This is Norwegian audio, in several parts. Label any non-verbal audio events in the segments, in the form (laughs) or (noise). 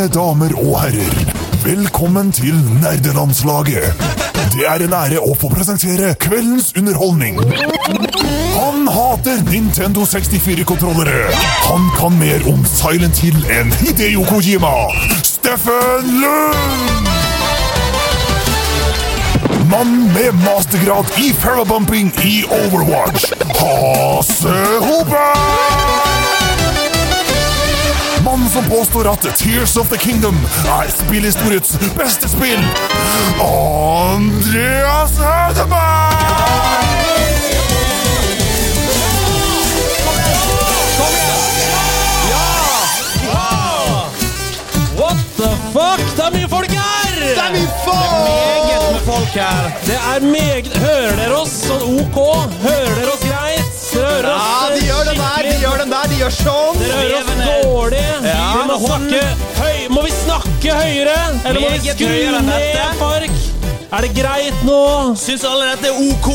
Mine damer og herrer, velkommen til Nerdelandslaget. Det er en ære å få presentere kveldens underholdning. Han hater Nintendo 64-kontrollere. Han kan mer om Silent Hill enn Hideo Kojima. Steffen Lund! Mann med mastergrad i parabumping i Overwatch. Hase Hope! Som påstår at Tears of the Kingdom er spillhistoriets beste spill. Andreas Hødeberg! What the fuck? Det er mye folk her! Det er mye Meget med folk her. Det er meget Hører dere oss sånn OK? Hører dere oss greit? Hører oss Ja, de gjør den der, de gjør den der, de gjør sånn. Dere hører oss dårlig. Ja, vi må, snakke høy. må vi snakke høyere? Eller må vi skru ned. Park? Er det greit nå? Syns alle dette er OK?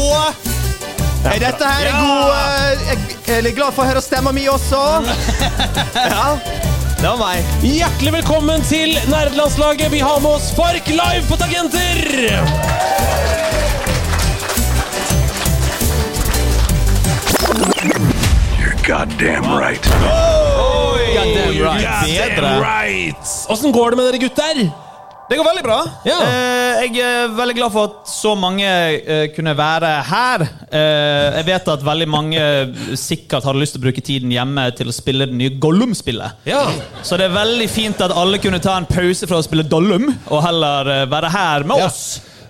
Er dette her Ja. god eh, Jeg er glad for å høre stemma mi også. (laughs) Ja, det var meg. Hjertelig velkommen til nerdelandslaget. Vi har med oss Fark live på tagenter! Goddamn right. Goddamn right. Bedre. right! Åssen går det med dere gutter? Det går veldig bra. Ja. Eh, jeg er veldig glad for at så mange eh, kunne være her. Eh, jeg vet at veldig mange sikkert hadde lyst til å bruke tiden hjemme til å spille det nye Gollum-spillet. Ja. Så det er veldig fint at alle kunne ta en pause fra å spille Dollum og heller eh, være her med Ja. oss.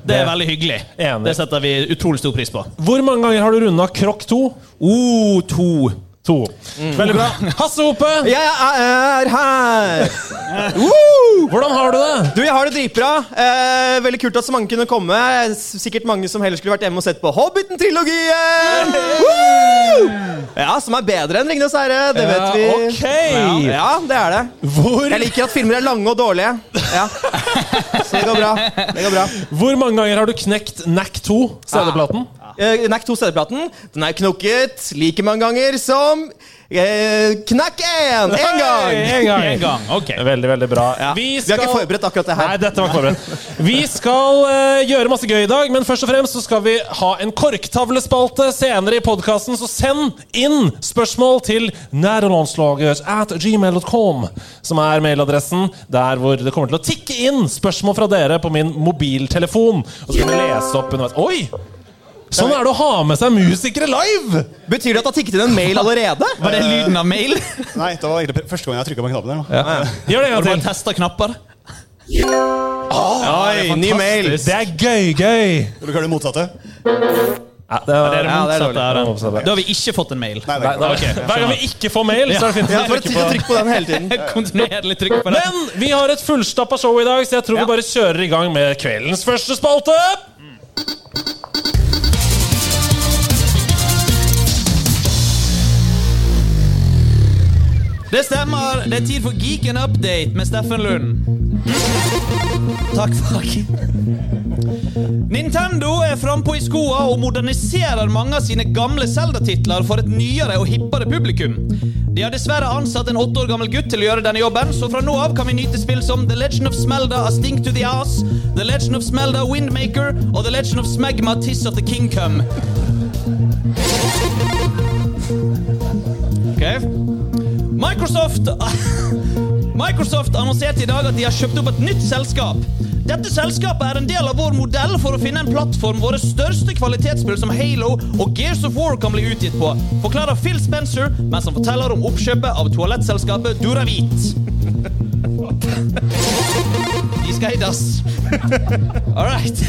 Det er Det- veldig hyggelig. Enig. Det setter vi utrolig stor pris på. Hvor mange ganger har du runda Krokk 2? Oh, to. To. Veldig bra. (laughs) Hasse Hope, Jeg er her! (laughs) hvordan har du det? Du, jeg har det dritbra. Eh, veldig kult at så mange kunne komme. Sikkert mange som heller skulle vært hjemme og sett på Hobbiten-trilogien! Woo! Ja, Som er bedre enn Ringenes herre. Det vet vi. Ja, ok. Ja, det er det. Hvor, Jeg liker at filmer er lange og dårlige. Ja. Så det går bra. Det går bra. hvor mange ganger har du knekt NAC 2, CD-platen? Eh, Knack 2 CD-platen. Den er knokket like mange ganger som eh, Knack 1! Én gang! En gang. En gang, Okay. Veldig, veldig bra. Ja. Vi har ikke forberedt akkurat det her. Nei, dette var ikke forberedt. Vi skal uh, gjøre masse gøy i dag, men først og fremst så skal vi ha en korktavlespalte senere i podkasten, så send inn spørsmål til nærlandslaget at gmail.com, som er mailadressen der hvor det kommer til å tikke inn spørsmål fra dere på min mobiltelefon. Og så kan vi lese opp underveis. Oi! Sånn er det å ha med seg musikere live! Betyr det at det har tikket inn en mail allerede? Var det lyden av mail? (laughs) Nei, det var egentlig første gang jeg trykka på knappen. der, Ja. Gjør det en Har du gang bare til. testa knapper? Oi, ny mail. Det er gøy, gøy! Vil du høre det motsatte? Ja, det Det var, er det Ja, det er motsatte. dårlig. det. Da har vi ikke fått en mail. Nei, det Nei, er ikke Hver gang vi ikke får mail, så er det fint Ja, å trykke på trykke på den hele tiden. (laughs) Kontinuerlig trykk på den. Men vi har et fullstappa show i dag, så jeg tror vi bare kjører i gang med kveldens første spalte. Det stemmer. Det er tid for Geek Update med Steffen Lund. Takk, fuck. Nintendo er frampå i skoa og moderniserer mange av sine gamle Zelda-titler for et nyere og hippere publikum. De har dessverre ansatt en åtte år gammel gutt til å gjøre denne jobben, så fra nå av kan vi nyte spill som The Legend of Smelda A Stink to the Ass, The Legend of Smelda Windmaker og The Legend of Smegma Tiss of the Kingcom. Ok. Microsoft (laughs) Microsoft annonserte i dag at de har kjøpt opp et nytt selskap. Dette selskapet er en del av vår modell for å finne en plattform våre største kvalitetsspill som Halo og Gears of War kan bli utgitt på, forklarer Phil Spencer mens han forteller om oppkjøpet av toalettselskapet Duravit. (laughs) De skal i dass. All right.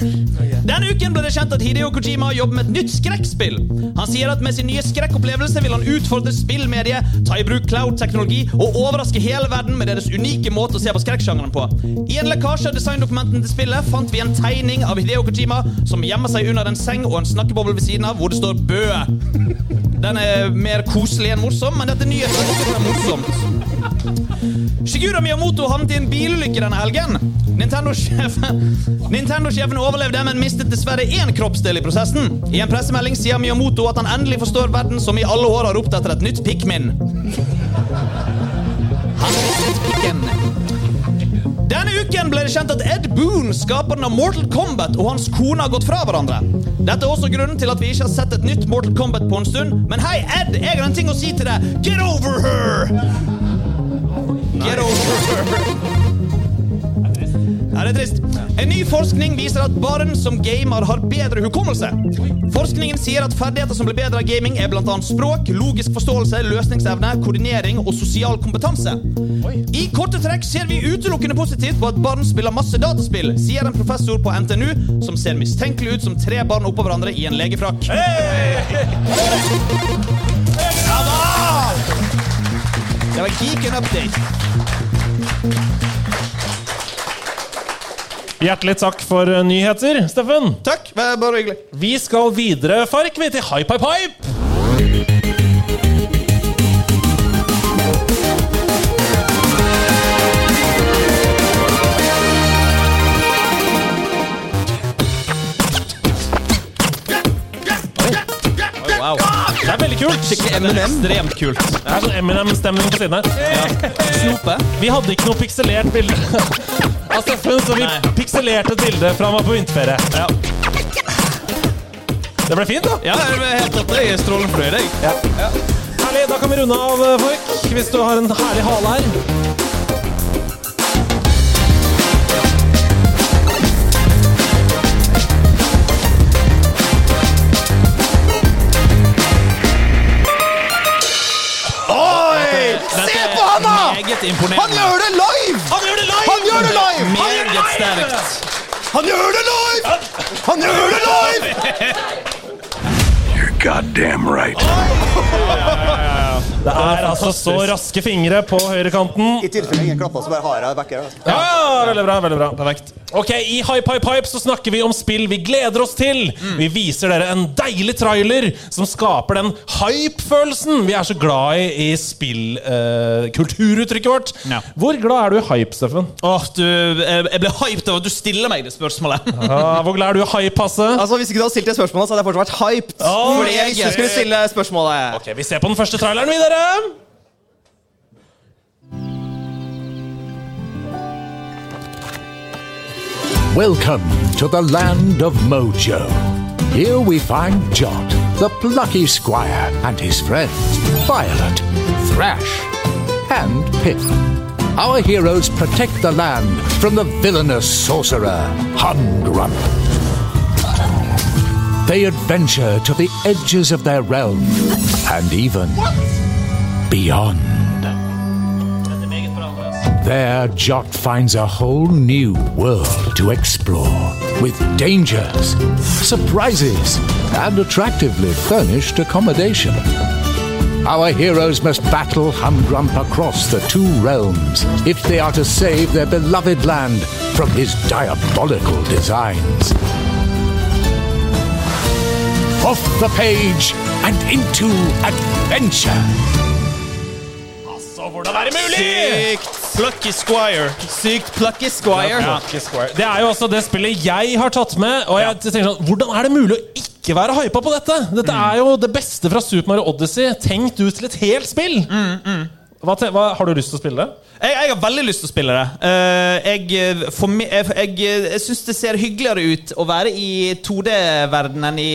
Denne uken ble det kjent at Hideo Kojima jobber med et nytt skrekkspill. Han sier at med sin nye skrekkopplevelse vil han utfordre spillmediet, ta i bruk cloud-teknologi og overraske hele verden med deres unike måte å se på skrekksjangeren på. I en lekkasje av designdokumentene til spillet fant vi en tegning av Hideo Kojima som gjemmer seg under en seng og en snakkeboble ved siden av, hvor det står 'Bø'. Den er mer koselig enn morsom, men dette nyheten er morsomt. Shigura Miyamoto havnet i en bilulykke denne helgen. Nintendo-sjefen (laughs) Nintendo overlevde, men mistet dessverre én kroppsdel i prosessen. I en pressemelding sier Miyamoto at han endelig forstår verden som i alle år har ropt etter et nytt Pikmin. Pikken. uken ble det kjent at Ed Boon, skaperen av Mortal Kombat, og hans kone har gått fra hverandre. Dette er også grunnen til at vi ikke har sett et nytt Mortal Kombat på en stund. Men hei, Ed, jeg har en ting å si til deg. Get over her! Get over her. Er trist. En ny forskning viser at barn som gamer, har bedre hukommelse. Forskningen sier at ferdigheter som blir bedre av gaming, er bl.a. språk, logisk forståelse, løsningsevne, koordinering og sosial kompetanse. I korte trekk ser vi utelukkende positivt på at barn spiller masse dataspill, sier en professor på NTNU som ser mistenkelig ut som tre barn oppå hverandre i en legefrakk. Ja da! Det var Geeken Update. Hjertelig takk for nyheter, Steffen. Takk. Bare hyggelig. Vi skal videre, Fark, vi, til Hype Hype Hype. Kult. Skikkelig Ekstremt kult. Det er sånn Eminem-stemning på siden her. Snope. Vi hadde ikke noe pikselert bilde av Steffen, så vi Nei. pikselerte et bilde fra han var på vinterferie. Ja. Det ble fint, da. ja, det ble helt topp. Jeg er strålende fornøyd, jeg. Herlig, Da kan vi runde av, folk. Hvis du har en herlig hale her. Imponerende. Han gjør det live! Han gjør det live! Han gjør det live! Meget sterkt. Han gjør det live! Han gjør det live! You're Goddamn right. (laughs) Det er altså så raske fingre på høyrekanten. I tilfelle ingen klapper, så bare har jeg backer. Altså. Ja, veldig bra, veldig bra. Perfekt. Ok, I Hype Hype Hype så snakker vi om spill vi gleder oss til. Vi viser dere en deilig trailer som skaper den hype-følelsen vi er så glad i i spillkulturuttrykket vårt. Ja. Hvor glad er du i hype, Steffen? Åh, du, jeg ble hyped av at du stiller meg det spørsmålet. (laughs) Ah, hvor glad er du i hype, Hasse? Altså, Hvis ikke du hadde stilt det spørsmålet, så hadde jeg fortsatt vært hyped. Oh, fordi jeg ikke skulle stille spørsmålet. Ok, Vi ser på den første traileren, vi, dere. Welcome to the land of Mojo. Here we find Jot, the plucky squire, and his friends Violet, Thrash, and Pip. Our heroes protect the land from the villainous sorcerer Humgrump. They adventure to the edges of their realm and even beyond. There, Jot finds a whole new world to explore with dangers, surprises, and attractively furnished accommodation. Our heroes must battle Humgrump across the two realms if they are to save their beloved land from his diabolical designs. Off the page and into adventure. Hvordan er mulig? Sykt plucky squire. Sykt plucky squire. Ja, Det er jo også det spillet jeg har tatt med. Og jeg tenker sånn, Hvordan er det mulig å ikke være hypa på dette? Dette er jo det beste fra Super Mario Odyssey tenkt ut til et helt spill. Mm, te- hva, har du lyst til å spille det? Jeg, jeg har veldig lyst til å spille det. Uh, jeg for jeg, jeg, syns det ser hyggeligere ut å være i 2D-verden enn i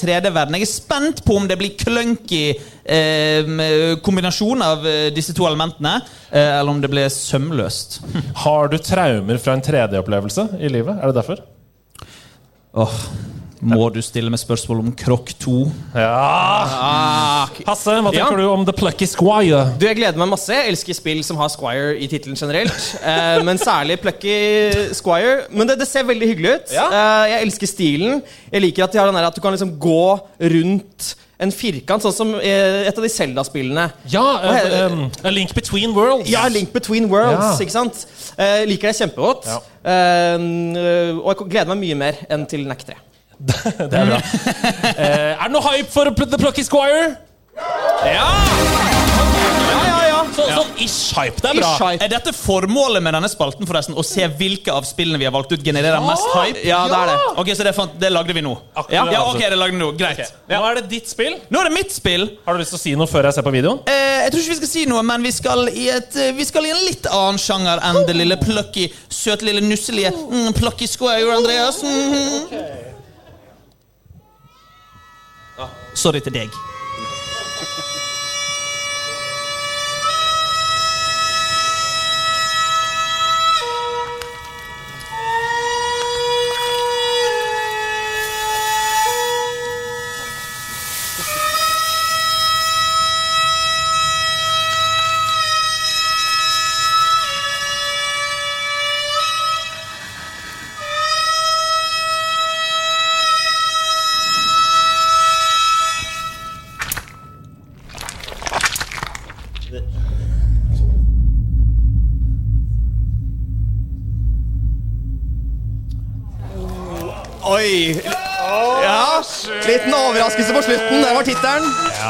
3D-verden. Jeg er spent på om det blir clunky uh, kombinasjon av eh, disse to elementene, uh, eller om det blir sømløst. Har du traumer fra en 3D-opplevelse i livet? Er det derfor? Åh, må du stille med spørsmål om Krokk 2? Ja! Hasse, hva tenker Ja. du om The Plucky Squire? Du, Jeg gleder meg masse. Jeg elsker spill som har Squire i tittelen generelt. (laughs) Eh, men særlig Plucky Squire. Men det, det ser veldig hyggelig ut. Ja. Eh, jeg elsker stilen. Jeg liker at de har den der at du kan liksom gå rundt en firkant, sånn som eh, et av de Zelda-spillene. Ja, uh, um, A Link Between Worlds. Ja, Link Between Worlds, Ja. ikke sant? Jeg liker det kjempegodt. Ja. Og jeg gleder meg mye mer enn til NAC 3. Det er bra. Eh, er det noe hype for The Plucky Squire? Ja, ja, ja. Så, sånn ish hype. Det er bra. Er dette formålet med denne spalten, forresten? Å se hvilke av spillene vi har valgt ut, genererer mest hype? Ja, det er det. Ok, Så det, fant, det lagde vi nå? Akkurat. Ja, ok, det lagde vi nå. Greit. Nå er det ditt spill. Nå er det mitt spill. Har du lyst til å si noe før jeg ser på videoen? Eh, jeg tror ikke vi skal si noe, men vi skal i, et, eh, vi skal i en litt annen sjanger enn det lille plucky, søte lille nusselige mm, plucky squire, Andreas. Mhm. Sorry til deg.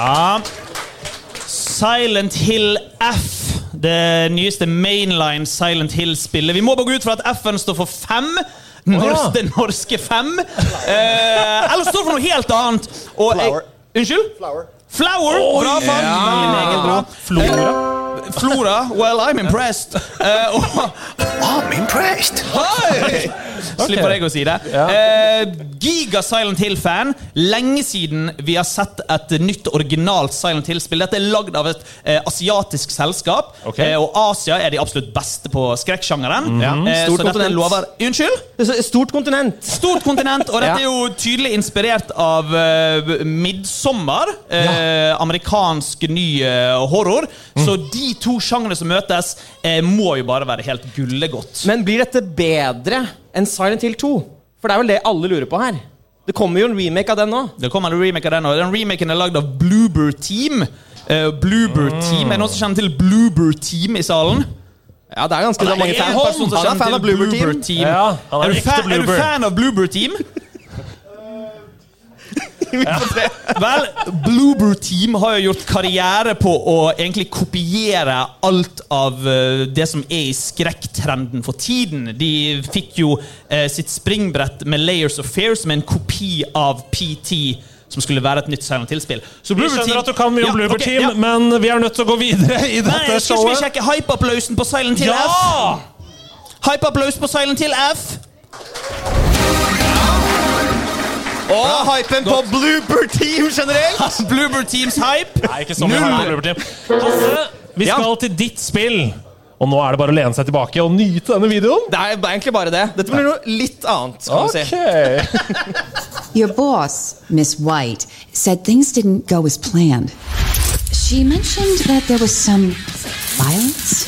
Ja. Silent Hill F. Det nyeste mainline Silent Hill-spillet. Vi må bare gå ut fra at F-en står for fem. Nors ja. Det norske fem. Eh, eller står for noe helt annet. Og jeg- Flower. Unnskyld? Flower. Flower! Bra, faen. Veldig meget bra. Flora. Flora. Well, I'm impressed. Eh, og, I'm impressed. Hei! Slipper jeg å si det. Eh, giga Silent Hill-fan. Lenge siden vi har sett et nytt originalt Silent Hill-spill. Dette er lagd av et uh, asiatisk selskap, okay. uh, og Asia er de absolutt beste på skrekksjangeren. Mm Stort så dette lover Unnskyld? Stort kontinent. Stort kontinent, og dette (laughs) er jo tydelig inspirert av uh, Midtsommer. Ja. Amerikansk ny horror. Så de to sjangrene som møtes, må jo bare være helt gullegodt. Men blir dette bedre enn Silent Hill 2? For det er vel det alle lurer på her. Det kommer jo en remake av den nå. Det kommer en remake av den, nå den remaken er lagd av Bloober Team. Eh, Bloober Team, Er det noen som kjenner til Bloober Team i salen? Ja, det er ganske det er mange fans. Han er fan av Bloober Team. Bloober Team. Ja, er er, du fan, er du fan av Bloober Team? (laughs) (laughs) Vel, Bloober Team har jo gjort karriere på å egentlig kopiere alt av eh, det som er i skrekktrenden for tiden. De fikk jo eh, sitt springbrett med Layers of Fear, som er en kopi av PT. Som skulle være et nytt Silent Hill-spill. Så Vi skjønner at du kan mye om Ja, Bloober okay, Team, ja. men vi er nødt til å gå videre i dette Nei, showet. skal vi sjekke hype-applausen på Silent Hill F? Ja! Hype-applaus på Silent Hill F. Og hypen på Bloober Team generelt. (laughs) Bloober Teams hype. Nei, ikke så mye hype på Team. Hasse, vi Ja. skal til ditt spill. Og nå er det bare å lene seg tilbake og nyte denne videoen. Det er egentlig bare det. Dette blir noe litt annet. kan vi si. (laughs) Your boss, Miss White, said things didn't go as planned. She mentioned that there was some violence.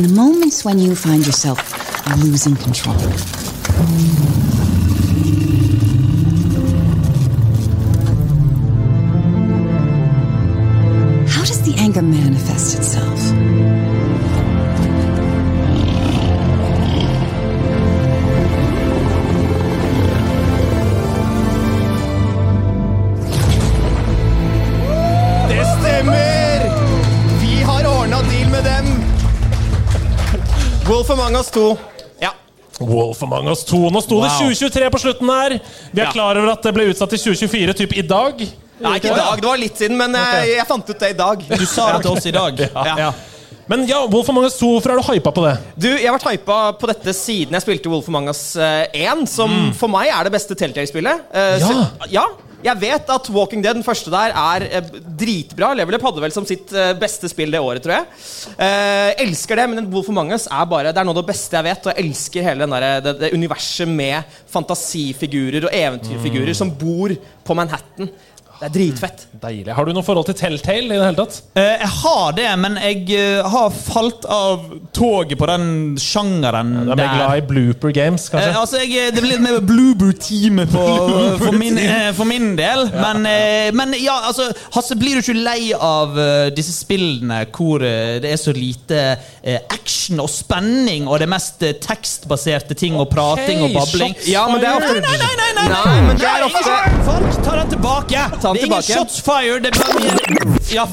In the moments when you find yourself losing control, How does the anger manifest itself? Wolf Among Us 2. Ja. Wolf Among Us 2. Nå sto det 2023 på slutten her. Vi er Ja. klar over at det ble utsatt til 2024, typ i dag. Nei, ikke i dag. Det var litt siden, men jeg, jeg fant ut det i dag. Du sa det til oss i dag. (laughs) Ja. Men ja, Wolf Among Us 2, hvorfor er du hypa på det? Du, Jeg har vært hypa på dette siden jeg spilte Wolf Among Us eh, 1, som for meg er det beste Telltale-spillet. Uh, Ja. så- ja. Jeg vet at Walking Dead, den første der, er eh, dritbra. Levelup hadde vel som sitt eh, beste spill det året, tror jeg. Eh, elsker det, men Wolf Among Us er bare Det er noe av det beste jeg vet. Og jeg elsker hele den der, det, det universet med fantasifigurer og eventyrfigurer som bor på Manhattan. Det er dritfett. Deilig. Har du noe forhold til Telltale i det hele tatt? Eh, jeg har det, men jeg eh, har falt av toget på den sjangeren Du er mer glad i blooper games, Eh, kanskje? altså, jeg, Det blir litt mer Bloober-teamet (laughs) for, min, eh, for min del. Men, eh, men ja, altså Hasse, blir du ikke lei av eh, disse spillene hvor eh, det er så lite eh, action og spenning, og det er mest eh, tekstbaserte ting og prating og babling? shots Ja, men det er ofte Nei, nei, nei! nei, nei, Nei, men det er Nei, ofte- ingen- Folk, ta den tilbake! Ta den det er ingen tilbake. shots fired. Det er bare Ja,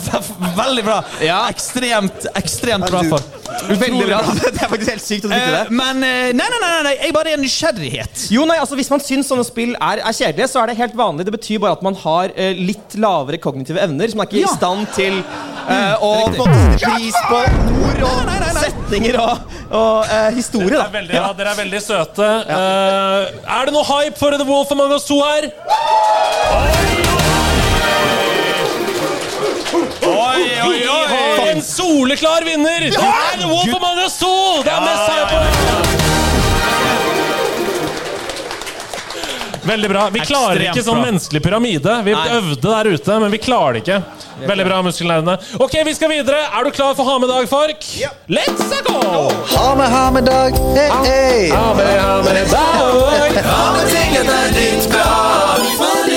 veldig bra. Ja. Ekstremt, ekstremt bra. for Veldig bra. (laughs) Det er faktisk helt sykt å vite Eh, det. men eh, nei, nei, nei, nei, nei, jeg bare er nysgjerrighet. Jo, nei, altså Hvis man syns sånne spill er, er kjedelige, så er det helt vanlig. Det betyr bare at man har uh, litt lavere kognitive evner. Så man er ikke Ja. i stand til eh, å pris på ord og setninger og, og uh, historie. Dere er veldig, ja, dere er veldig søte. Uh, er det noe hype for The Wolf Among Us 2 her? Oi, oi, Vi har en soleklar vinner! Det er The Wolf Among Us 2! Det er mest hype! Veldig bra. Vi klarer Ekstremt ikke sånn bra. menneskelig pyramide. Vi øvde der ute, men vi klarer det ikke. Veldig bra, muskelnerdene. Ok, vi skal videre. Er du klar for ha med dag, Fark? Let's go! Ha med, ha med dag. Hey, hey. Ha med, ha med dag. Dere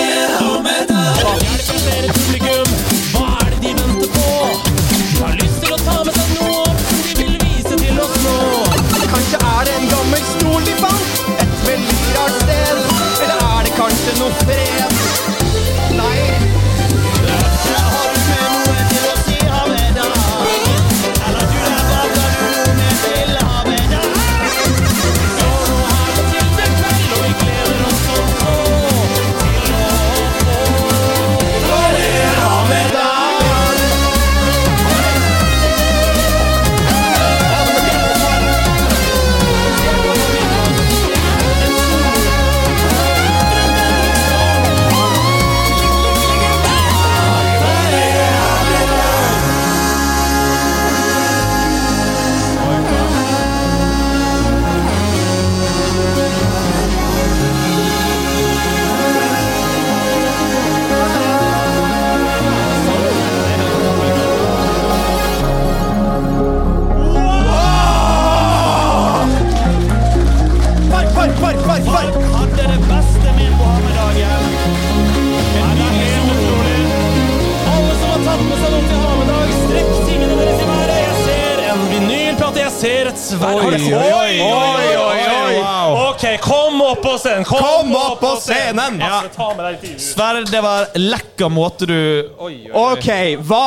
Sverre, det var lekker måte du Oi, oi, oi. Ok, hva,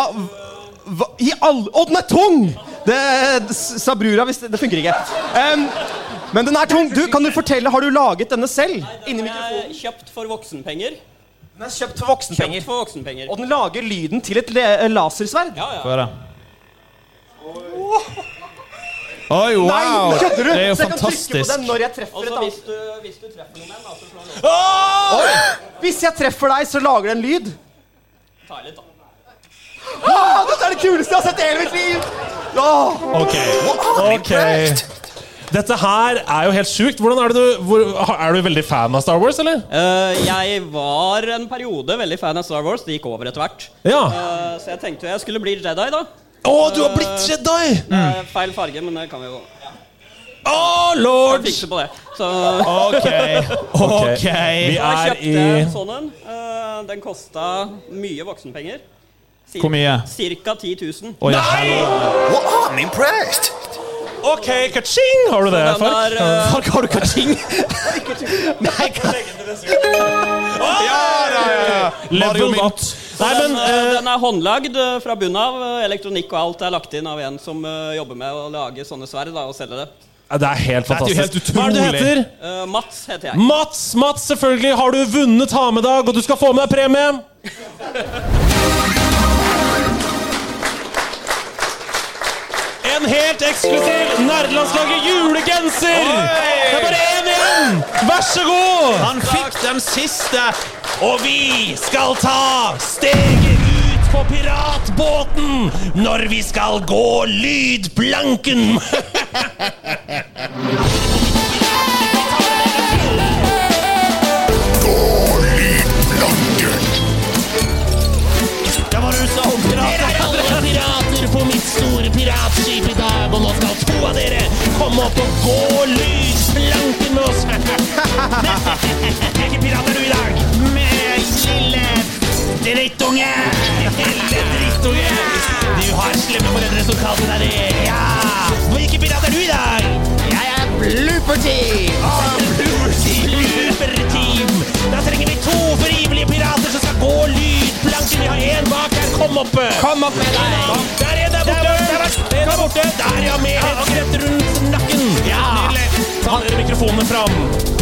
hva I all Å, den er tung! Det det sa brura hvis det, det funker ikke. Um, men den er tung. Du, Kan du fortelle, Har du laget denne selv? Nei, den er Kjøpt for voksenpenger. Den er kjøpt for voksenpenger. Kjøpt for voksenpenger. Og den lager lyden til et le lasersverd. Ja, ja. Få høre. Oi, wow! Nei, kødder du? Det er jo Så jeg kan trykke på fantastisk. den når jeg treffer et annet. hvis du, treffer noen, da, så slår den opp. Oi! Hvis jeg treffer deg, så lager det en lyd. Ta litt, da. Ah, dette er det kuleste jeg har sett i hele mitt liv! Oh. Ok. okay. Dette her er jo helt sjukt. Hvordan Er det du, hvor, er du veldig fan av Star Wars, eller? Uh, jeg var en periode veldig fan av Star Wars. Det gikk over etter hvert. Ja. Uh, så jeg tenkte jeg skulle bli Jedi, da. Å, du har blitt Jedi! Eh, feil farge, men det kan vi jo Å, lord! fikse på det. Så Ok. Ok. Vi jeg er kjøpte i en sånn en. Eh, den kosta mye voksenpenger. Cir- Hvor mye? Cirka 10 000. Oi, helvete. Well, I'm impressed. Ok, kaching! Har du det, Den Fark? er, eh, Fark, har du kaching? (laughs) Nei, Level up. Nei, den, men den, eh, den er håndlagd eh, fra bunnen av. Eh, Elektronikk og alt er lagt inn av en som eh, jobber med å lage sånne sverd da, og selge det. Det er helt er fantastisk. helt Hva er det du heter? Uh, Mats heter jeg. Mats, Mats, selvfølgelig har du vunnet ha med dag, og du skal få med deg premie. En helt eksklusiv Nerdelandslaget julegenser! Det er bare én igjen! Vær så god! Han fikk den siste. Og vi skal ta steget ut på piratbåten når vi skal gå lydplanken! gå lydplanken. Det var. Alle pirater på mitt store piratskip i dag. Og nå skal to av dere komme opp og gå lydplanken med oss. (laughs) Hvilken pirat er du i dag? Lille drittunge! Lille drittunge! Du har slemme foreldre som kaller deg det. Ja! Hvilken pirat er du i dag? Jeg er Blooper Team! Blooper Team! Da trenger vi to frivillige pirater som skal gå lydplanken. Vi har én bak her. Kom opp! Kom opp med deg! Der er en der borte! Der, der borte! Der, ja, med headset rundt nakken. Ja, nydelig. Ta dere mikrofonene fram.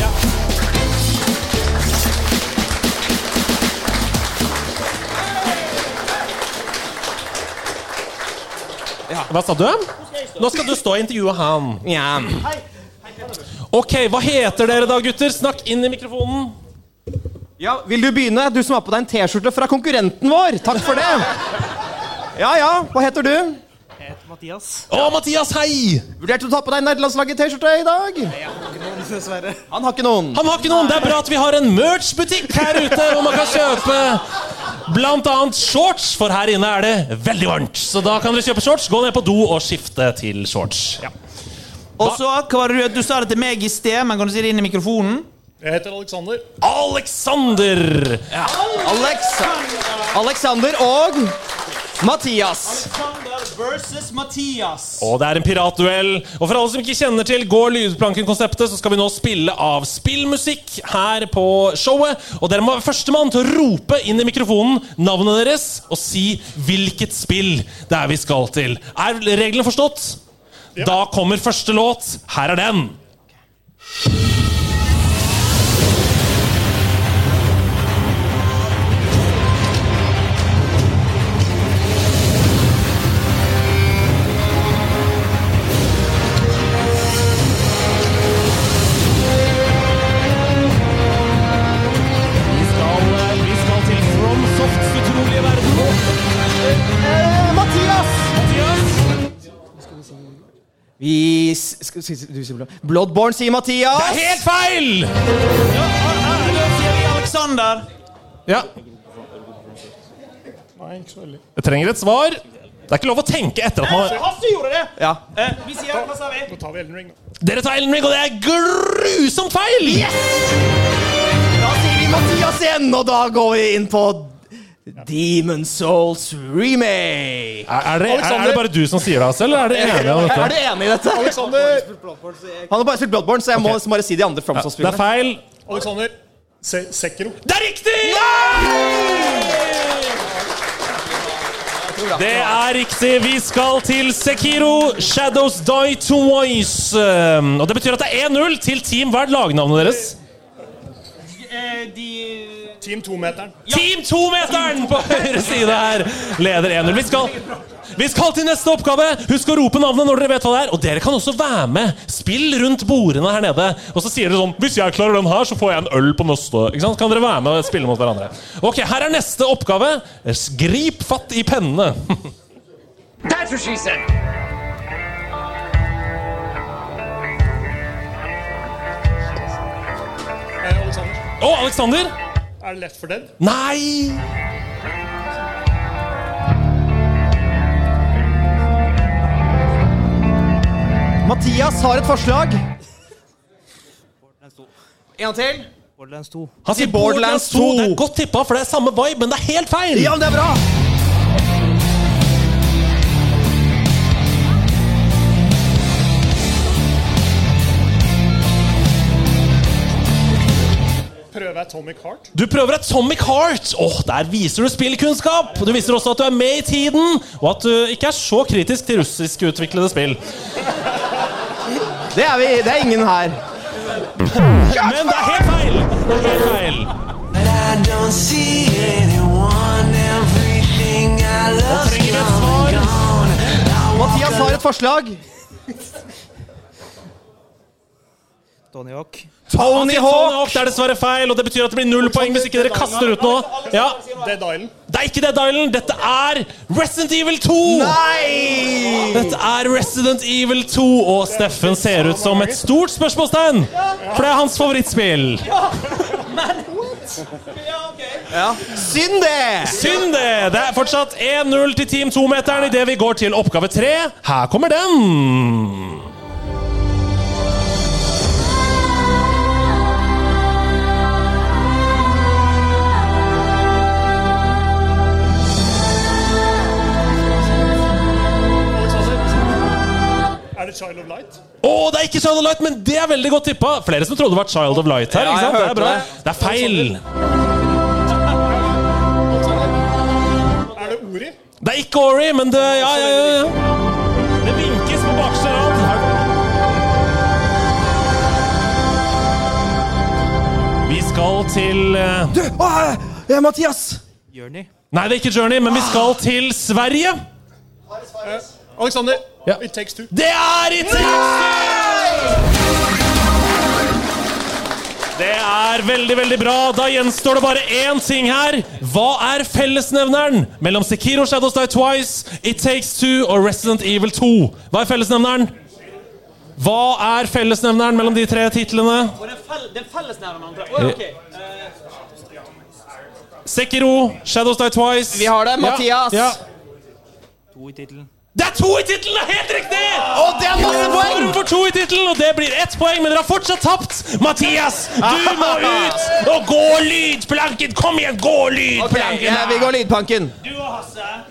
Hva sa du? Nå skal du stå og intervjue han. Ja. Ok, hva heter dere da, gutter? Snakk inn i mikrofonen. ja, Vil du begynne? Du som har på deg en T-skjorte fra konkurrenten vår. Takk for det. Ja, ja. Hva heter du? Mathias. Å, Mathias, hei! Vurderte du å ta på deg nederlandslaget-T-skjorte i dag? Dessverre. Han har ikke noen. Han har ikke noen. Det er bra at vi har en merch-butikk her ute hvor man kan kjøpe blant annet shorts, for her inne er det veldig varmt. Så da kan dere kjøpe shorts, gå ned på do og skifte til shorts. Ja. Og så, hva var det du, du sa det til meg i sted, men kan du si det inn i mikrofonen? Jeg heter Alexander. Alexander! Alex Alexander og Mathias. Alexander versus Mathias. Og det er en piratduell. Og for alle som ikke kjenner til Går lydplanken-konseptet, så skal vi nå spille av spillmusikk her på showet. Og dere må være førstemann til å rope inn i mikrofonen navnet deres og si hvilket spill det er vi skal til. Er reglene forstått? Da kommer første låt. Her er den. Bloodborne, sier Mathias. Det er helt feil! Da sier vi Alexander. Ja, jeg trenger et svar. Det er ikke lov å tenke etter at man Hasse gjorde det! Ja. Eh, vi sier, hva sa vi? Nå tar vi Elden Ring, da. Dere tar Elden Ring, og det er grusomt feil! Yes! Da sier vi Mathias igjen, og da går vi inn på Demon Souls remake. Er, er, det, er, er det bare du som sier det, Hasse, eller er du enig i dette? Er du enig i dette? Alexander! Han har bare spilt Bloodborne, så jeg må bare si de andre Det FromSoft-spillene. er feil. Alexander. Se Sekiro. Det er riktig! Det er riktig. Vi skal til Sekiro Shadows Die Twice. Og det betyr at det er 1-0 til Team. Hva er lagnavnet deres? Eh, de Team 2-meteren. Team 2-meteren på høyre side her leder 1-0. Vi skal, vi skal til neste oppgave. Husk å rope navnet når dere vet hva det er. Og dere kan også være med. Spill rundt bordene her nede. Og så sier dere sånn Hvis jeg klarer den her, så får jeg en øl på neste. Ikke sant? Kan dere være med og spille mot hverandre. Ok, Her er neste oppgave. Grip fatt i pennene. (laughs) That's what she said. Å, Alexander! Er det Left for Dead? Nei! Mathias har et forslag. En til. Borderlands 2. Han sier Borderlands Borderlands 2. 2. Det er godt tippa, for det er samme vibe, men det er helt feil! Ja, men det er bra. Atomic Heart. Du prøver Atomic Heart. Åh, Der viser du spillkunnskap. Du viser også at du er med i tiden, og at du ikke er så kritisk til russiskutviklede spill. Det er, vi, det er ingen her. Men det er helt feil! Det er helt feil. Og trenger et svar. Mathias har et forslag. Tony Hawk. Tony Hawk. Det er dessverre feil, og det betyr at det blir null poeng hvis ikke dere kaster ut noe. Ja, Dead Island. Det er ikke Dead Island. Dette er Resident Evil 2! Nei! Dette er Resident Evil 2, og Steffen ser ut som et stort spørsmålstegn. For det er hans favorittspill. Synd det! Synd det! Det er fortsatt 1-0 til Team 2-meteren idet vi går til oppgave 3. Her kommer den. Det Child of Light? Å, det er ikke Child of Light, men det er veldig godt tippa! Flere som trodde det var Child of Light her. Ja, ikke sant? Det er bra. det. Det er feil. Er det Ori? Det er ikke Ori, men det Ja, ja, ja. ja. Det vinkes på bakerste rad. Vi skal til eh, Du! Å, er Mathias! Journey. Nei, det er ikke Journey, men vi skal til Sverige. Alexander. Ja. It takes two. Det er It Takes Two! Det er veldig, veldig bra. Da gjenstår det bare én ting her. Hva er fellesnevneren mellom Sekiro Shadows Die Twice, It Takes Two og Resident Evil 2? Hva er fellesnevneren? Hva er fellesnevneren mellom de tre titlene? Og det fel- det fellesnevner mellom tre. Oi, ok. Sekiro, Shadows Die Twice Vi har det, Mathias. Ja. To i tittelen. Det er to i tittelen! det er Helt riktig! Og det er masse poeng! Form for to i tittelen, og det blir ett poeng, men dere har fortsatt tapt. Mathias, du må ut og gå lydplanken! Kom igjen, gå lydplanken! lydplanken! ja, vi går lydplanken. Du og Hasse.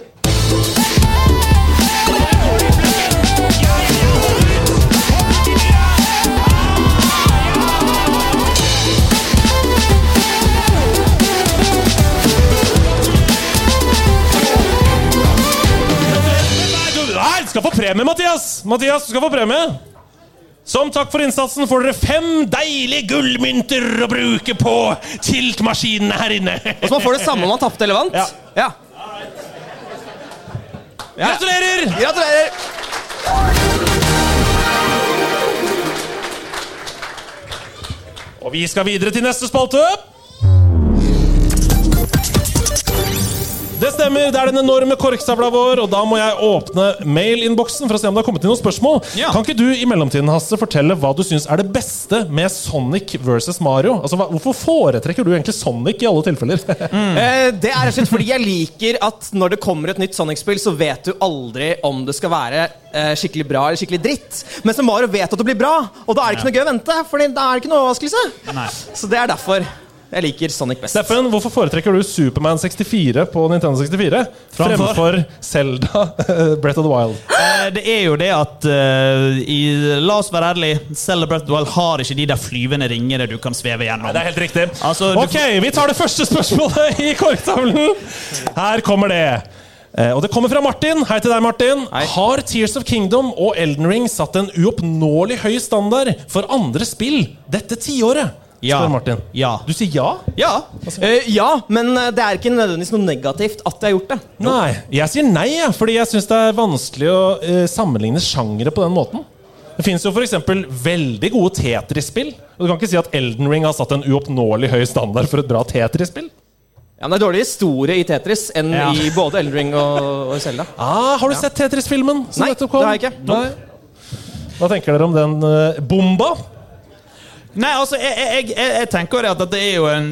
Skal få premie, Mathias! Mathias, du skal få premie. Som takk for innsatsen får dere fem deilige gullmynter å bruke på tiltmaskinene her inne. Og Så man får det samme om man tapte eller vant? Ja. ja. Gratulerer! Gratulerer! Og vi skal videre til neste spalte. Det stemmer, det er den enorme korkstavla vår, og da må jeg åpne mailinnboksen for å se om det har kommet inn noen spørsmål. Ja. Kan ikke du i mellomtiden Hasse, fortelle hva du syns er det beste med Sonic versus Mario? Altså, hva, Hvorfor foretrekker du egentlig Sonic i alle tilfeller? (laughs) Eh, det er rett fordi jeg liker at når det kommer et nytt Sonic-spill, så vet du aldri om det skal være eh, skikkelig bra eller skikkelig dritt. Mens Mario vet at det blir bra, og da er det ikke noe gøy å vente. Fordi da er det ikke noe overraskelse. Så det er derfor jeg liker Sonic best. Steffen, hvorfor foretrekker du Superman 64 på Nintendo 64 Framfor? fremfor Zelda (laughs) Breath of the Wild? Eh, Det er jo det at uh, i, La oss være ærlige. Zelda Breath of the Wild har ikke de der flyvende ringene du kan sveve gjennom. Det er helt riktig. Altså, ok, vi tar det første spørsmålet i korktavlen. Her kommer det. Eh, Og det kommer fra Martin. Hei til deg, Martin. Har Tears of Kingdom og Elden Ring satt en uoppnåelig høy standard for andre spill dette tiåret? Ja. Spør Martin. Ja. Du sier ja? Ja. Eh, ja, men eh, det er ikke nødvendigvis noe negativt at jeg har gjort det. Nei. Jeg sier nei, jeg, fordi jeg syns det er vanskelig å eh, sammenligne sjangere på den måten. Det fins jo f.eks. veldig gode Tetris-spill. Og du kan ikke si at Elden Ring har satt en uoppnåelig høy standard for et bra Tetris-spill. Ja, men Det er dårligere historie i Tetris enn Ja. i både Elden Ring og, og Zelda. (laughs) Ah, har du sett Tetris-filmen? Nei, det har jeg ikke. Nei. Hva tenker dere om den uh, bomba? Nei, altså, jeg, jeg, jeg, tenker jo det at det er jo en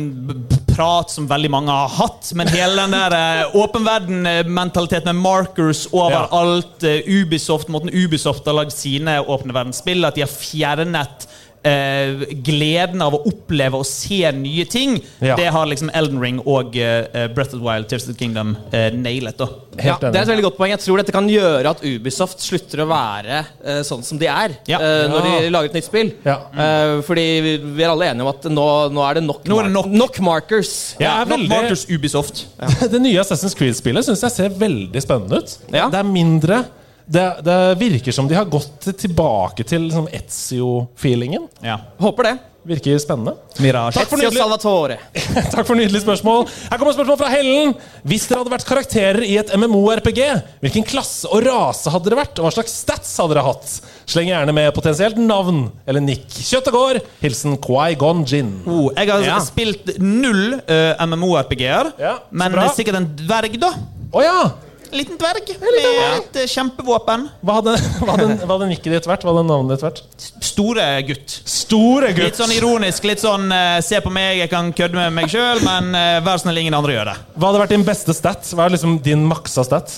prat som veldig mange har hatt, men hele den der eh, åpen verden-mentaliteten med markers overalt, eh, Ubisoft, måten Ubisoft har lagd sine åpne verdensspill, at de har fjernet eh, gleden av å oppleve og se nye ting, Ja. det har liksom Elden Ring og eh, Breath of the Wild, Tears of the Kingdom eh, nailet. da. Ja, det er et veldig godt poeng. Jeg tror dette kan gjøre at Ubisoft slutter å være eh, sånn som de er Ja. eh, når Ja. de lager et nytt spill. Ja. Eh, fordi vi, vi er alle enige om at nå, nå er det nok, Nå er det nok. nok. markers. Ja, veldig- Markers Ubisoft. (laughs) Det nye Assassin's Creed-spillet syns jeg ser veldig spennende ut. Ja. Det er mindre det, det virker som de har gått tilbake til liksom, Etzio-feelingen. Ja. Håper det. Virker spennende. Mirage. (laughs) Takk for nydelig, takk for nydelig spørsmål. Her kommer spørsmål fra Hellen. Hvis dere hadde vært karakterer i et MMO-RPG, hvilken klasse og rase hadde dere vært? Og hva slags stats hadde dere hatt? Sleng gjerne med potensielt navn eller nikk. Kjøtt og gård. Hilsen Kwai-Gon Jin. Oh, jeg har Ja. spilt null uh, MMO-RPG-er, Ja, men bra. sikkert en dverg, da. Å ja! En liten dverg med et eh, kjempevåpen. Hva hadde, hva, hadde, hva hadde nikket ditt vært? Hva hadde navnet ditt vært? Store gutt. Store gutt! Litt sånn ironisk. Litt sånn eh, Se på meg, jeg kan kødde med meg sjøl, men uh, vær snill, ingen andre gjør det. Hva hadde vært din beste stat? Hva er liksom din maksa stat?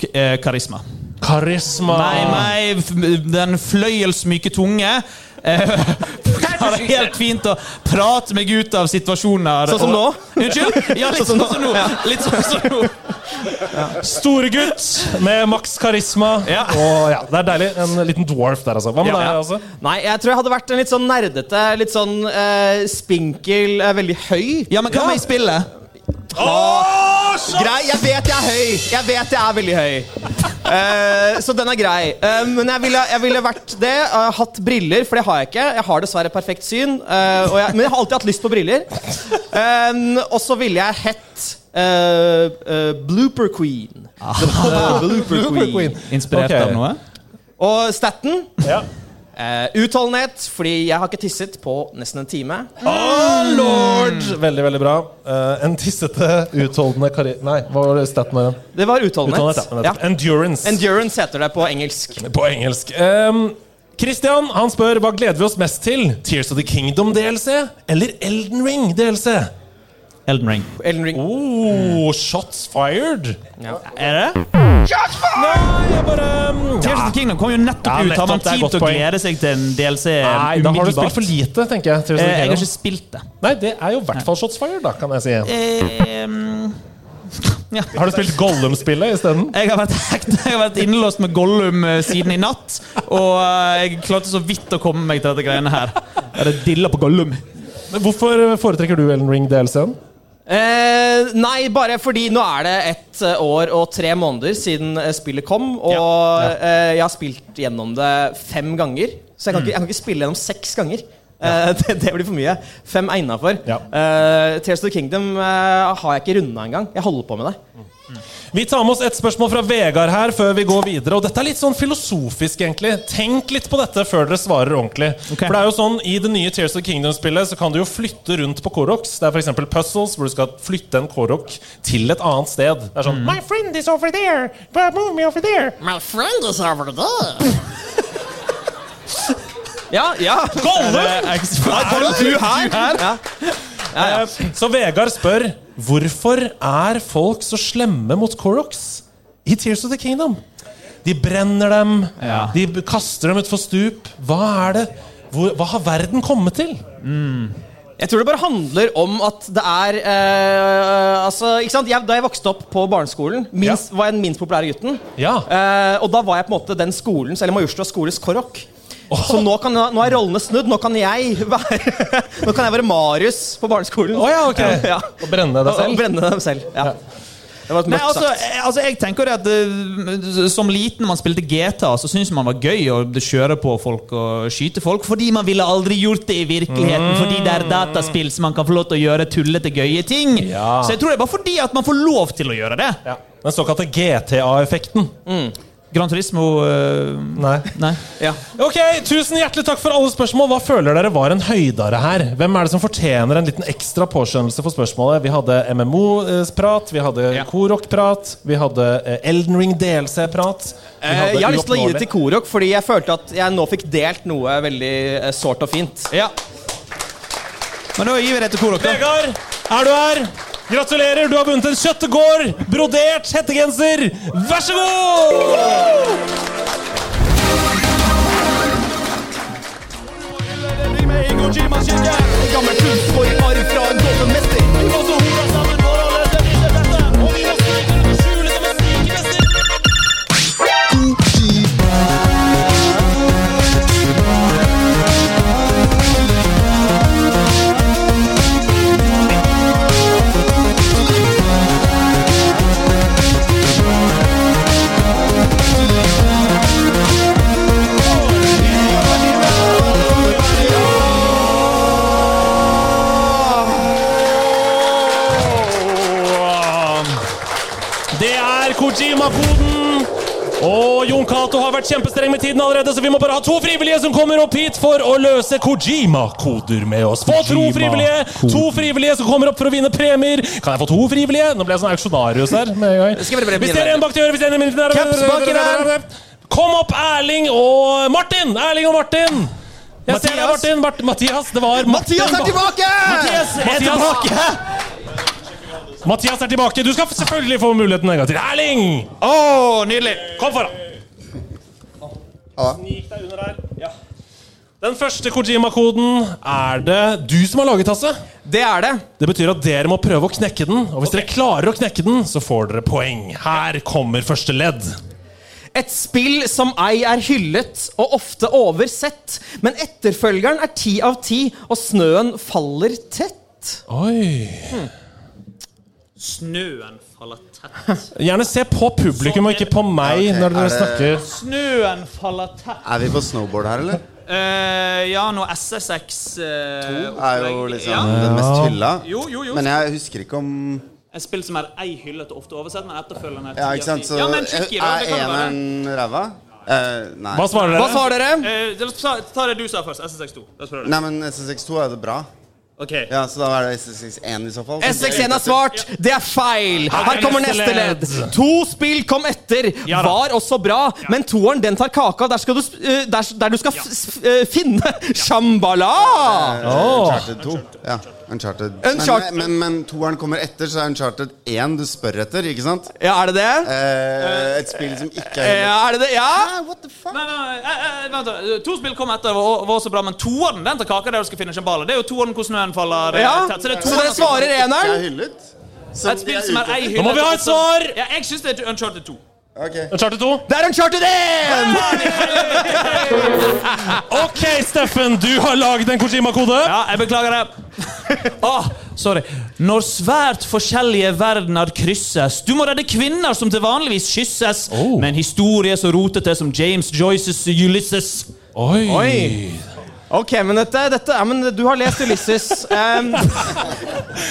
K- eh, karisma. Karisma. Nei, nei, den fløyelsmyke tunge. (laughs) Har det helt fint å prate meg ut av situasjoner. Sånn som nå? Unnskyld? Ja, litt sånn som nå. Litt sånn som nå. Store gutt med maks karisma. Ja. Og ja, Det er deilig. En liten dwarf der, altså. Hva med Ja. deg? altså? Nei, jeg tror jeg hadde vært en litt sånn nerdete, litt sånn uh, spinkel, uh, veldig høy. Ja, men hva med i spillet? Grei, jeg vet jeg er høy. Jeg vet jeg er veldig høy. Uh, så den er grei. Uh, men jeg ville, jeg ville vært det. Uh, hatt briller, for det har jeg ikke. Jeg har dessverre perfekt syn. Uh, og jeg, men jeg har alltid hatt lyst på briller. Eh, og så ville jeg hett Blooper Queen. (laughs) Blooper Queen. Inspirert okay. av noe? Og staten Ja. Eh, Utholdenhet, fordi jeg har ikke tisset på nesten en time. Oh, lord! Veldig, veldig bra. Uh, en tissete, utholdende kari... Nei, hva var det staten var? Det var utholdenhet. Utholdenhet, ja. Endurance. Endurance heter det på engelsk. på engelsk. Um, Christian han spør hva gleder vi oss mest til. Tears of the Kingdom DLC eller Elden Ring DLC? Elden Ring. Elden Ring. Oh, shots fired! Er det? Nei, jeg bare um, Tears of the Kingdom kom jo nettopp Ja, ut. Har man tid til å glede seg til en DLC Nei, da har du spilt for lite, tenker jeg. Eh, Jeg har ikke spilt det. Nei, det er jo i hvert fall shots fired, da, kan jeg si. Eh, um, (laughs) ja. Har du spilt Gollum-spillet isteden? Jeg har vært, hekt, (laughs) jeg har vært innelåst med Gollum eh, siden i natt. Og eh, jeg klarte så vidt å komme meg til dette greiene her. Er det dilla på Gollum. Men Hvorfor foretrekker du Elden Ring DLC-en? Eh, nei, bare fordi nå er det ett eh, år og tre måneder siden eh, spillet kom. Og eh, jeg har spilt gjennom det fem ganger. Så jeg kan, ikke, jeg kan ikke spille gjennom seks ganger. Eh, (laughs) det, det blir for mye. Fem er innafor. Ja. Uh, Tears of the Kingdom uh, har jeg ikke runda engang. Jeg holder på med det. Vi tar med oss et spørsmål fra Vegard her før vi går videre. Og dette er litt sånn filosofisk, egentlig. Tenk litt på dette før dere svarer ordentlig. Okay. For det er jo sånn, I det nye Tears of the Kingdom-spillet Så kan du jo flytte rundt på Koroks. Det er f.eks. puzzles hvor du skal flytte en Korok til et annet sted. Det er sånn My friend is over there, but move me over there. My friend is over there. (laughs) Ja, ja. Gollum! Er du her? Ja. Eh, Så Vegard spør hvorfor er folk så slemme mot Koroks i Tears of the Kingdom? De brenner dem, Ja. de kaster dem utfor stup. Hva er det? Hvor, hva har verden kommet til? Jeg tror det bare handler om at det er eh, Altså, ikke sant? Jeg, Da jeg vokste opp på barneskolen, minst, var jeg den minst populære gutten. Ja. Eh, og da var jeg på en måte den skolens, eller Majorstua skoles korok. Så nå, kan, nå er rollene snudd. Nå kan jeg være (laughs) Nå kan jeg være Marius på barneskolen. Å ja, okay. Ja. (laughs) Og brenne deg selv? og brenne dem selv. Ja. Det var et Nei, altså, sagt. eh, altså, jeg tenker det at eh, Som liten man spilte GTA, så syntes man var gøy å kjøre på folk og skyte folk, fordi man ville aldri gjort det i virkeligheten. Fordi det er dataspill, så man kan få lov til å gjøre tullete, gøye ting. Ja. Så jeg tror det er bare fordi at man får lov til å gjøre det. Ja. Den såkalte GTA-effekten. Gran Turismo eh, Nei. Nei. Ja. Ok, Tusen hjertelig takk for alle spørsmål. Hva føler dere var en høydare her? Hvem er det som fortjener en liten ekstra påskjønnelse for spørsmålet? Vi hadde MMO-prat, vi hadde Ja. Korok-prat, vi hadde eh, Elden Ring DLC-prat. Eh, jeg har lyst til å gi det til Korok, fordi jeg følte at jeg nå fikk delt noe veldig sårt og fint. Ja. Men da gir vi det til Korok, da. Vegard, er du her? Gratulerer, du har vunnet en kjøttegård brodert hettegenser. Vær så god! Gammel kunstforarv fra en dårlig Det er Kojima-koden. Og Jon Cato har vært kjempestreng med tiden allerede, så vi må bare ha to frivillige som kommer opp hit for å løse Kojima-koder med oss. Få to frivillige To frivillige som kommer opp for å vinne premier. Kan jeg få to frivillige? Nå ble jeg sånn auksjonarius her. med en gang. Vi bare Hvis det er en bak til øret, hvis det er en baki der. Kom opp, Erling og Martin! Erling og Martin! Jeg ser deg, Mathias. Martin. Mart Mathias, det var Martin Mathias er tilbake! Mathias er tilbake! Mathias er tilbake. Du skal selvfølgelig få muligheten en gang til. Erling! Å, nydelig! Kom foran. Snik deg under her. Den første Kojima-koden er det du som har laget, Hasse. Det er det. Det betyr at dere må prøve å knekke den. Og hvis dere klarer å knekke den, så får dere poeng. Her kommer første ledd. Et spill som ei er hyllet og ofte oversett, men etterfølgeren er ti av ti, og snøen faller tett. Oi. Snøen faller tett. (laughs) Gjerne se på publikum og ikke på meg Ja, ok. når dere Er det- snakker. Snøen faller tett. Er vi på snowboard her, eller? Uh, ja, nå SSX uh, Er jo liksom ja. den mest hylla. Jo, jo, jo. Men jeg husker ikke om Et spill som er ei hyllet og ofte oversett, men etterfølgende er Ja, ikke sant? Så. Ja, men tricky, er eneren ræva? Uh, nei. Hva svarer dere? Hva svarer dere? Uh, ta, det du sa først. SSX2. La oss prøve det. Nei, men SSX2 er det bra. Ok. Ja, Så da er det SX1 i så fall. SX1 har svart. Det er feil. Her kommer neste ledd. To spill kom etter. Var også bra, men toeren den tar kaka. Der, skal du, eh, der, der du skal eh, finne Shambhala! Uncharted 2. Ja, Uncharted. Uncharted- Men, men, men toeren kommer etter, så er Uncharted 1 du spør etter, ikke sant? Ja, er det det? Eh, et spill som ikke er Ja, er det det? Ja? Nei, nei, nei, eh, eh, vent da. To spill kom etter og var også bra, men toeren den tar kaka der du skal finne Shambhala. Det er jo toeren hvor snøen faller eh, Ja, tett. Så det er Så det svarer er eneren? Et spill som er ei hyllet. Nå må vi ha et svar! Ja, jeg syns det er Uncharted 2. Ok. Uncharted 2. Det er Uncharted 1! Ok, Steffen, du har laget en Kojima-kode. Ja, jeg beklager det. Oh, sorry. Når svært forskjellige verdener krysses Du må redde kvinner som til vanligvis kysses, Oh. med en historie så rotete som James Joyces Ulysses. Oi. Oi. Ok, men dette, dette ja, men Du har lest Ulysses. (laughs) Um,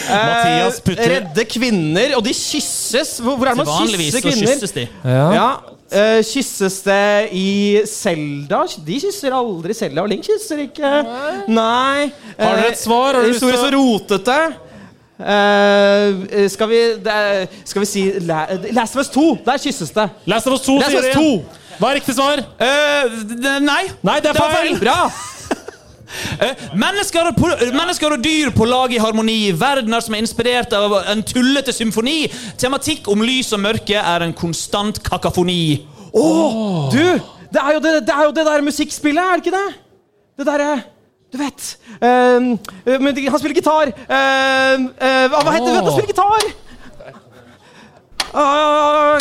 Mathias putter redde kvinner, og de kysses. Hvor, hvor er det man vanligvis kysser så kvinner? kysses de. Ja, eh, Kysses det i Selda? De kysser aldri Selda, og Link kysser ikke. Nei. Har dere et svar? Har dere lyst til Historie å- så rotete. Eh, skal, vi, det er, skal vi si La, Last of Us 2. Der kysses det. Last of Us 2 Last of sier Us det igjen. Hva er riktig svar? Eh, d- nei. Nei, det er feil. Bra! Eh, mennesker, og, mennesker og dyr på lag i harmoni. Verdener som er inspirert av en tullete symfoni. Tematikk om lys og mørke er en konstant kakafoni. Åh, Du! Det er, det, det er jo det der musikkspillet, er det ikke det? Det derre Du vet eh, men Han spiller gitar. Uh, uh, hva heter det? Han spiller gitar! Ah,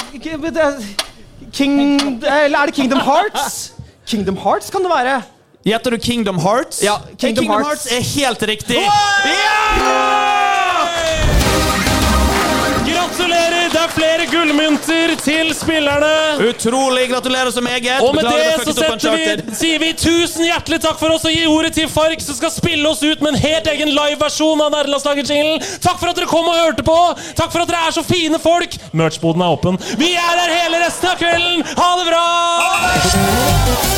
King... Eller er det Kingdom Hearts? Kingdom Hearts kan det være. Gjetter du Kingdom Hearts? Ja, Kingdom, Kingdom Hearts. Hearts. er helt riktig. Gratulerer! Det er flere gullmynter til spillerne. Utrolig. Gratulerer så meget. Og med Beklager det så setter vi, sier vi tusen hjertelig takk for oss og gir ordet til Fark, som skal spille oss ut med en helt egen liveversjon av Nerdelandslaget-jinglen. Takk for at dere kom og hørte på. Takk for at dere er så fine folk. Merch-boden er åpen. Vi er der hele resten av kvelden. Ha det bra!